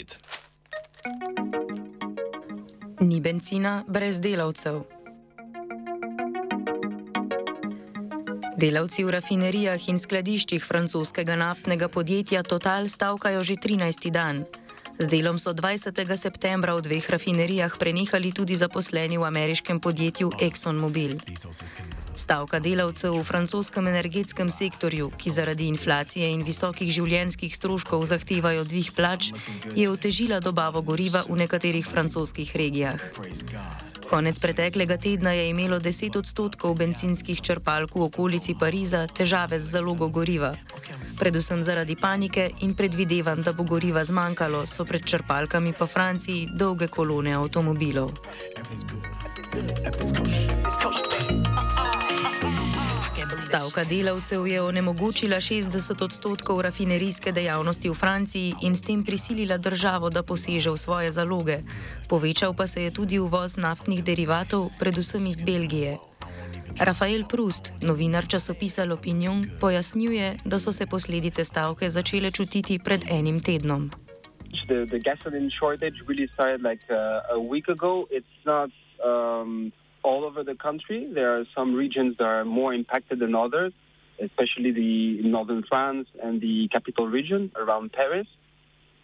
Inside. Ni benzina brez delavcev. Delavci v rafinerijah in skladiščih francoskega naftnega podjetja Total stavkajo že 13. dan. Z delom so 20. septembra v dveh rafinerijah prenehali tudi zaposleni v ameriškem podjetju ExxonMobil. Stavka delavcev v francoskem energetskem sektorju, ki zaradi inflacije in visokih življenjskih stroškov zahtevajo dvig plač, je otežila dobavo goriva v nekaterih francoskih regijah. Konec preteklega tedna je imelo 10 odstotkov benzinskih črpalk v okolici Pariza težave z zalogo goriva. Predvsem zaradi panike in predvidevanj, da bo goriva zmanjkalo, so pred črpalkami po Franciji dolge kolone avtomobilov. Stavka delavcev je onemogočila 60 odstotkov rafinerijske dejavnosti v Franciji in s tem prisilila državo, da poseže v svoje zaloge. Povečal pa se je tudi uvoz naftnih derivatov, predvsem iz Belgije. Rafael Prust, novinar časopisa L'Opinion, pojasnjuje, da so se posledice stavke začele čutiti pred enim tednom. The, the gasoline shortage really started like uh, a week ago. It's not um, all over the country. There are some regions that are more impacted than others, especially the northern France and the capital region around Paris.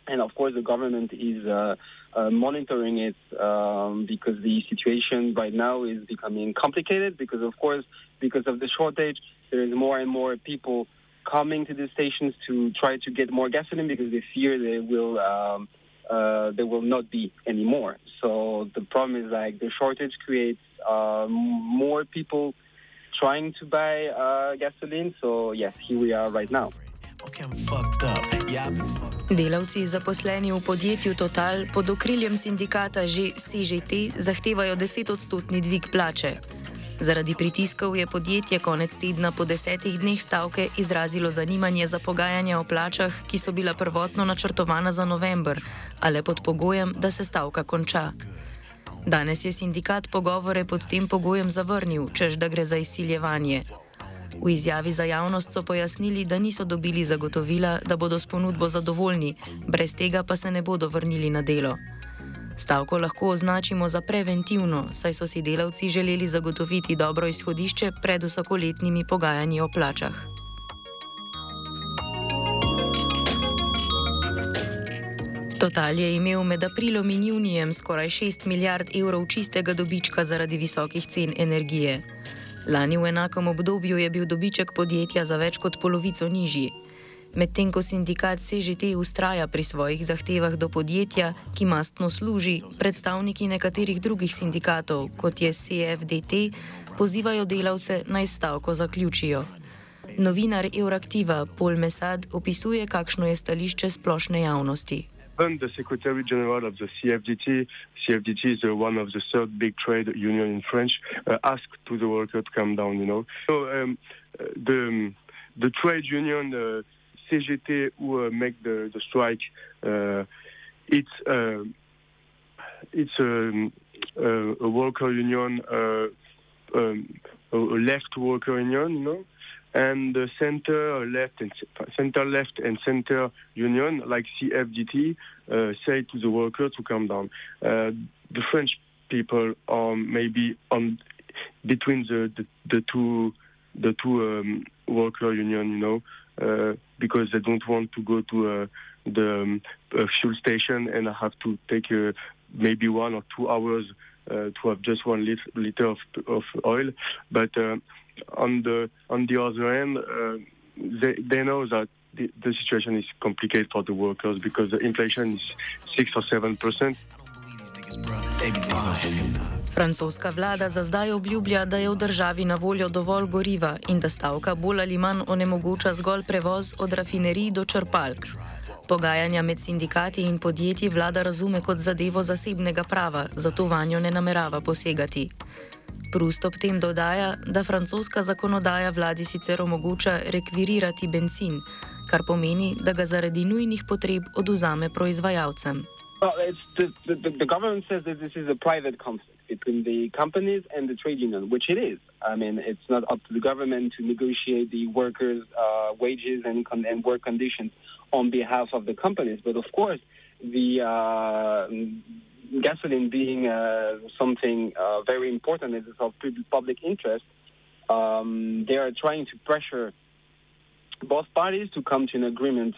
And of course, the government is uh, uh, monitoring it um, because the situation right now is becoming complicated. Because of course, because of the shortage, there is more and more people coming to the stations to try to get more gasoline because they fear they will um, uh, there will not be any more. So the problem is like the shortage creates uh, more people trying to buy uh, gasoline. So yes, here we are right now. Delavci zaposleni v podjetju Total pod okriljem sindikata že CŽT zahtevajo 10-odstotni dvig plače. Zaradi pritiskov je podjetje konec tedna po desetih dneh stavke izrazilo zanimanje za pogajanja o plačah, ki so bila prvotno načrtovana za november, ale pod pogojem, da se stavka konča. Danes je sindikat pogovore pod tem pogojem zavrnil, čež da gre za izsiljevanje. V izjavi za javnost so pojasnili, da niso dobili zagotovila, da bodo s ponudbo zadovoljni, brez tega pa se ne bodo vrnili na delo. Stavko lahko označimo za preventivno, saj so si delavci želeli zagotoviti dobro izhodišče pred vsakoletnimi pogajanji o plačah. Total je imel med aprilom in junijem skoraj 6 milijard evrov čistega dobička zaradi visokih cen energije. Lani v enakem obdobju je bil dobiček podjetja za več kot polovico nižji. Medtem ko sindikat CŽT ustraja pri svojih zahtevah do podjetja, ki mastno služi, predstavniki nekaterih drugih sindikatov, kot je CFDT, pozivajo delavce naj stavko zaključijo. Novinar Euraktiva Paul Mesad opisuje, kakšno je stališče splošne javnosti. even the Secretary General of the CFDT, CFDT is uh, one of the third big trade union in French, uh, asked to the worker to come down. You know, so um, the um, the trade union uh, CGT who uh, make the the strike, uh, it's uh, it's um, a worker union, um, a left worker union, you know and the center left and center left and center union like CFDT say to the worker to come down. The French people are maybe on between the, the, the two the two um, worker union, you know, uh, because they don't want to go to uh, the um, fuel station and have to take uh, maybe one or two hours uh, to have just one lit- liter of, of oil, but on the on the other end, uh, they they know that the, the situation is complicated for the workers because the inflation is six or seven percent. Francoska vlada za zdaj obljublja, da je v državi na voljo dovolj goriva in da stavka bolj ali manj onemogoča zgolj prevoz od rafinerij do črpalk. Pogajanja med sindikati in podjetji vlada razume kot zadevo zasebnega prava, zato vanjo ne namerava posegati. Prust ob tem dodaja, da francoska zakonodaja vladi sicer omogoča rekvirirati benzin, kar pomeni, da ga zaradi nujnih potreb oduzame proizvajalcem. Well, the, the, the government says that this is a private conflict between the companies and the trade union, which it is. I mean, it's not up to the government to negotiate the workers' uh, wages and, and work conditions on behalf of the companies. But of course, the uh, gasoline being uh, something uh, very important it's of public interest, um, they are trying to pressure both parties to come to an agreement.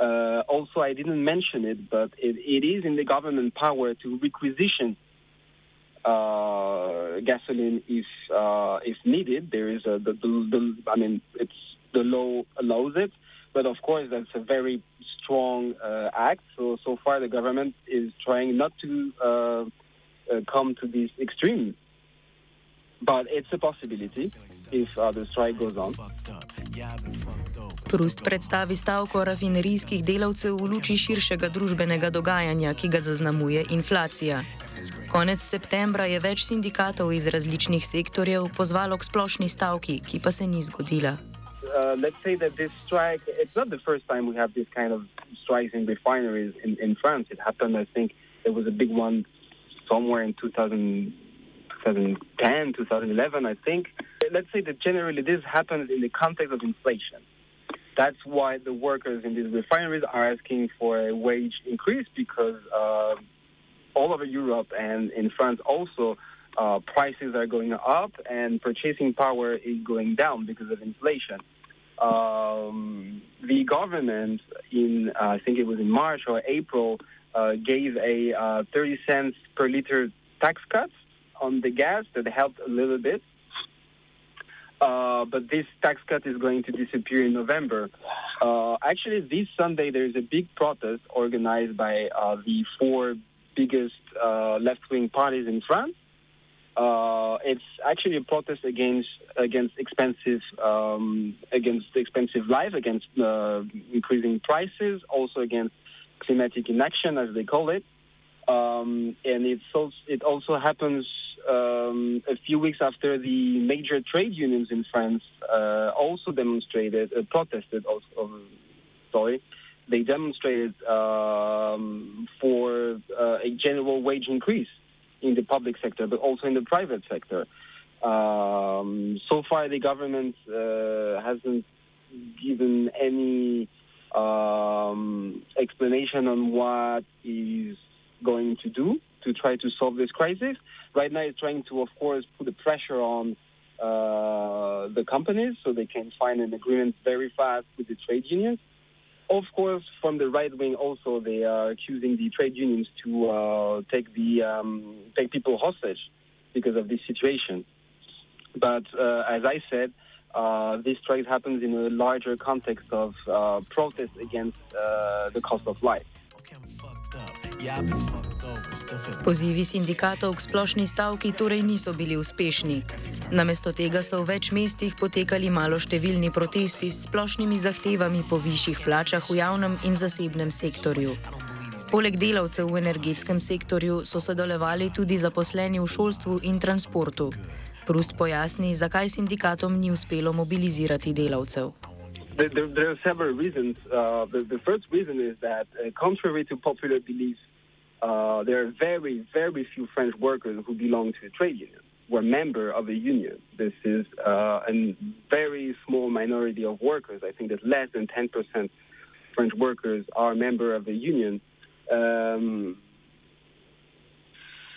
Uh, also, I didn't mention it, but it, it is in the government power to requisition uh, gasoline if uh, if needed. There is a the, the, the, I mean it's the law allows it, but of course that's a very strong uh, act. So so far the government is trying not to uh, uh, come to this extreme, but it's a possibility if uh, the strike goes on. Prust predstavi stavko rafinerijskih delavcev v luči širšega družbenega dogajanja, ki ga zaznamuje inflacija. Konec septembra je več sindikatov iz različnih sektorjev pozvalo k splošni stavki, ki pa se ni zgodila. Uh, let's say that this strike, it's not the first time we have this kind of strikes in refineries in, in France. It happened, I think, there was a big one somewhere in 2000, 2010, 2011, I think. Let's say that generally this happens in the context of inflation. That's why the workers in these refineries are asking for a wage increase because uh, all over Europe and in France also, uh, prices are going up and purchasing power is going down because of inflation. Um, the government, in uh, I think it was in March or April, uh, gave a uh, 30 cents per liter tax cut on the gas that helped a little bit. Uh, but this tax cut is going to disappear in November. Uh, actually, this Sunday there is a big protest organized by uh, the four biggest uh, left-wing parties in France. Uh, it's actually a protest against against expensive um, against expensive life, against uh, increasing prices, also against climatic inaction, as they call it. Um, and it's also, it also happens um, a few weeks after the major trade unions in France uh, also demonstrated, uh, protested. Also, sorry, they demonstrated um, for uh, a general wage increase in the public sector, but also in the private sector. Um, so far, the government uh, hasn't given any um, explanation on what is going to do to try to solve this crisis. Right now, it's trying to, of course, put the pressure on uh, the companies so they can find an agreement very fast with the trade unions. Of course, from the right wing, also they are accusing the trade unions to uh, take the um, take people hostage because of this situation. But uh, as I said, uh, this strike happens in a larger context of uh, protest against uh, the cost of life. Pozivi sindikatov k splošni stavki torej niso bili uspešni. Namesto tega so v več mestih potekali maloštevilni protesti s splošnimi zahtevami po višjih plačah v javnem in zasebnem sektorju. Poleg delavcev v energetskem sektorju so sodelovali tudi zaposleni v šolstvu in transportu. Prust pojasni, zakaj sindikatom ni uspelo mobilizirati delavcev. There, there, there are several reasons. Uh, the, the first reason is that, uh, contrary to popular belief, uh, there are very, very few French workers who belong to a trade union, who are member of a union. This is uh, a very small minority of workers. I think that less than 10% French workers are member of a union. Um,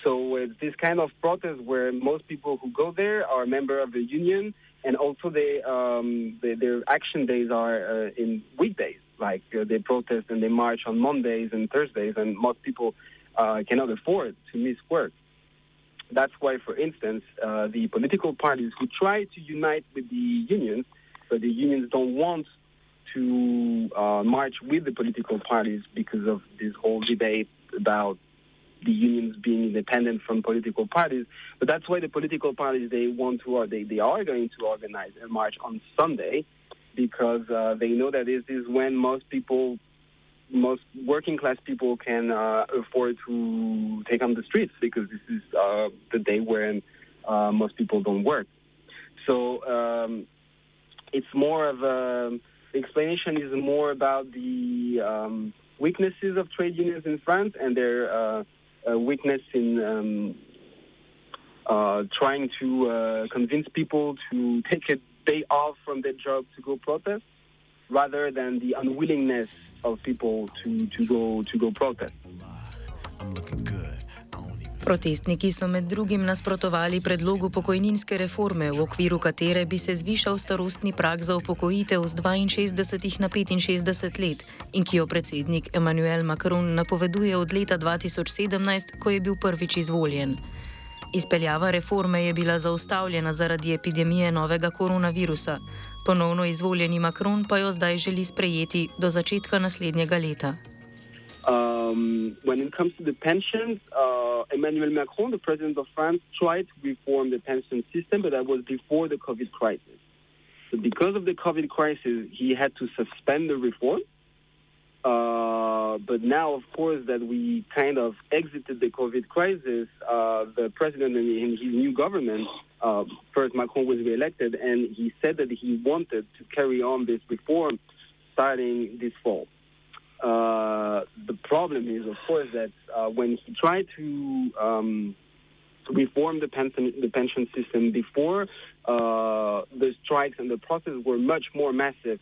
so it's this kind of protest where most people who go there are member of a union and also they, um, they their action days are uh, in weekdays. Like uh, they protest and they march on Mondays and Thursdays, and most people uh, cannot afford to miss work. That's why, for instance, uh, the political parties who try to unite with the unions, but the unions don't want to uh, march with the political parties because of this whole debate about the unions being independent from political parties. But that's why the political parties they want to or they, they are going to organize a march on Sunday because uh, they know that this is when most people most working class people can uh, afford to take on the streets because this is uh, the day when uh, most people don't work. So um, it's more of a the explanation is more about the um, weaknesses of trade unions in France and their uh, weakness in um, uh, trying to uh, convince people to take a day off from their job to go protest, rather than the unwillingness of people to, to go to go protest. Protestniki so med drugim nasprotovali predlogu pokojninske reforme, v okviru katere bi se zvišal starostni prag za upokojitev z 62 na 65 let in ki jo predsednik Emmanuel Macron napoveduje od leta 2017, ko je bil prvič izvoljen. Izpeljava reforme je bila zaustavljena zaradi epidemije novega koronavirusa. Ponovno izvoljeni Macron pa jo zdaj želi sprejeti do začetka naslednjega leta. Um, when it comes to the pensions, uh, Emmanuel Macron, the president of France, tried to reform the pension system, but that was before the COVID crisis. So because of the COVID crisis, he had to suspend the reform. Uh, but now, of course, that we kind of exited the COVID crisis, uh, the president and his new government, uh, first Macron was reelected, and he said that he wanted to carry on this reform starting this fall. Uh, the problem is, of course, that uh, when he tried to um, reform the pension the pension system before, uh, the strikes and the protests were much more massive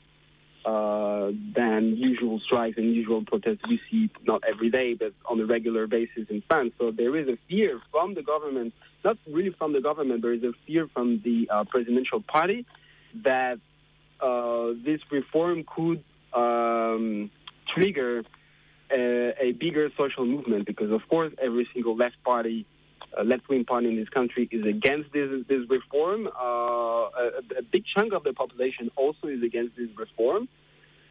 uh, than usual strikes and usual protests we see not every day, but on a regular basis in France. So there is a fear from the government, not really from the government, there is a fear from the uh, presidential party that this reform could. Um, trigger a, a, bigger social movement because, of course, every single left party, uh, left-wing party in this country is against this this reform. Uh, a, a, big chunk of the population also is against this reform.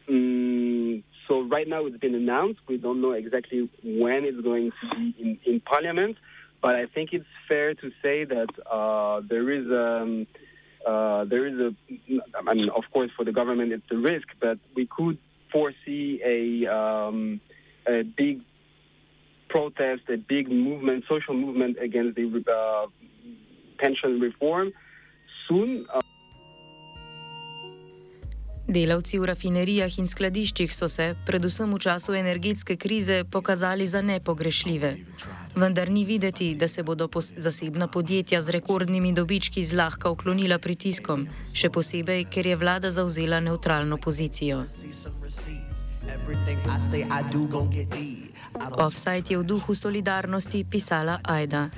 Mm, so right now it's been announced. We don't know exactly when it's going to be in, in Parliament, but I think it's fair to say that uh, there is. Um, uh, there is a, I mean, of course, for the government it's a risk, but we could foresee a, um, a big protest, a big movement, social movement against the uh, pension reform soon. Uh, Delavci v rafinerijah in skladiščih so se, predvsem v času energetske krize, pokazali za nepogrešljive. Vendar ni videti, da se bodo zasebna podjetja z rekordnimi dobički zlahka uklonila pritiskom, še posebej, ker je vlada zauzela neutralno pozicijo. Offside je v duhu solidarnosti pisala Aida.